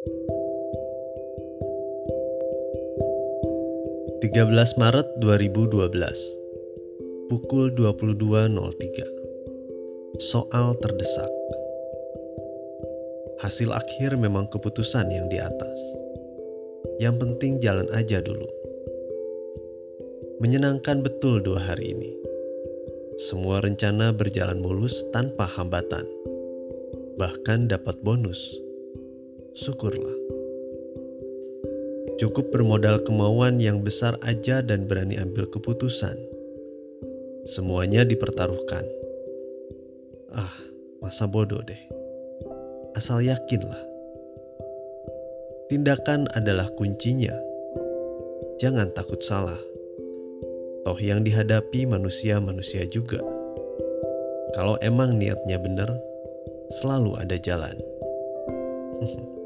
13 Maret 2012 Pukul 22.03 Soal terdesak. Hasil akhir memang keputusan yang di atas. Yang penting jalan aja dulu. Menyenangkan betul dua hari ini. Semua rencana berjalan mulus tanpa hambatan. Bahkan dapat bonus Syukurlah Cukup bermodal kemauan yang besar aja dan berani ambil keputusan. Semuanya dipertaruhkan. Ah, masa bodoh deh. Asal yakinlah. Tindakan adalah kuncinya. Jangan takut salah. Toh yang dihadapi manusia-manusia juga. Kalau emang niatnya benar, selalu ada jalan.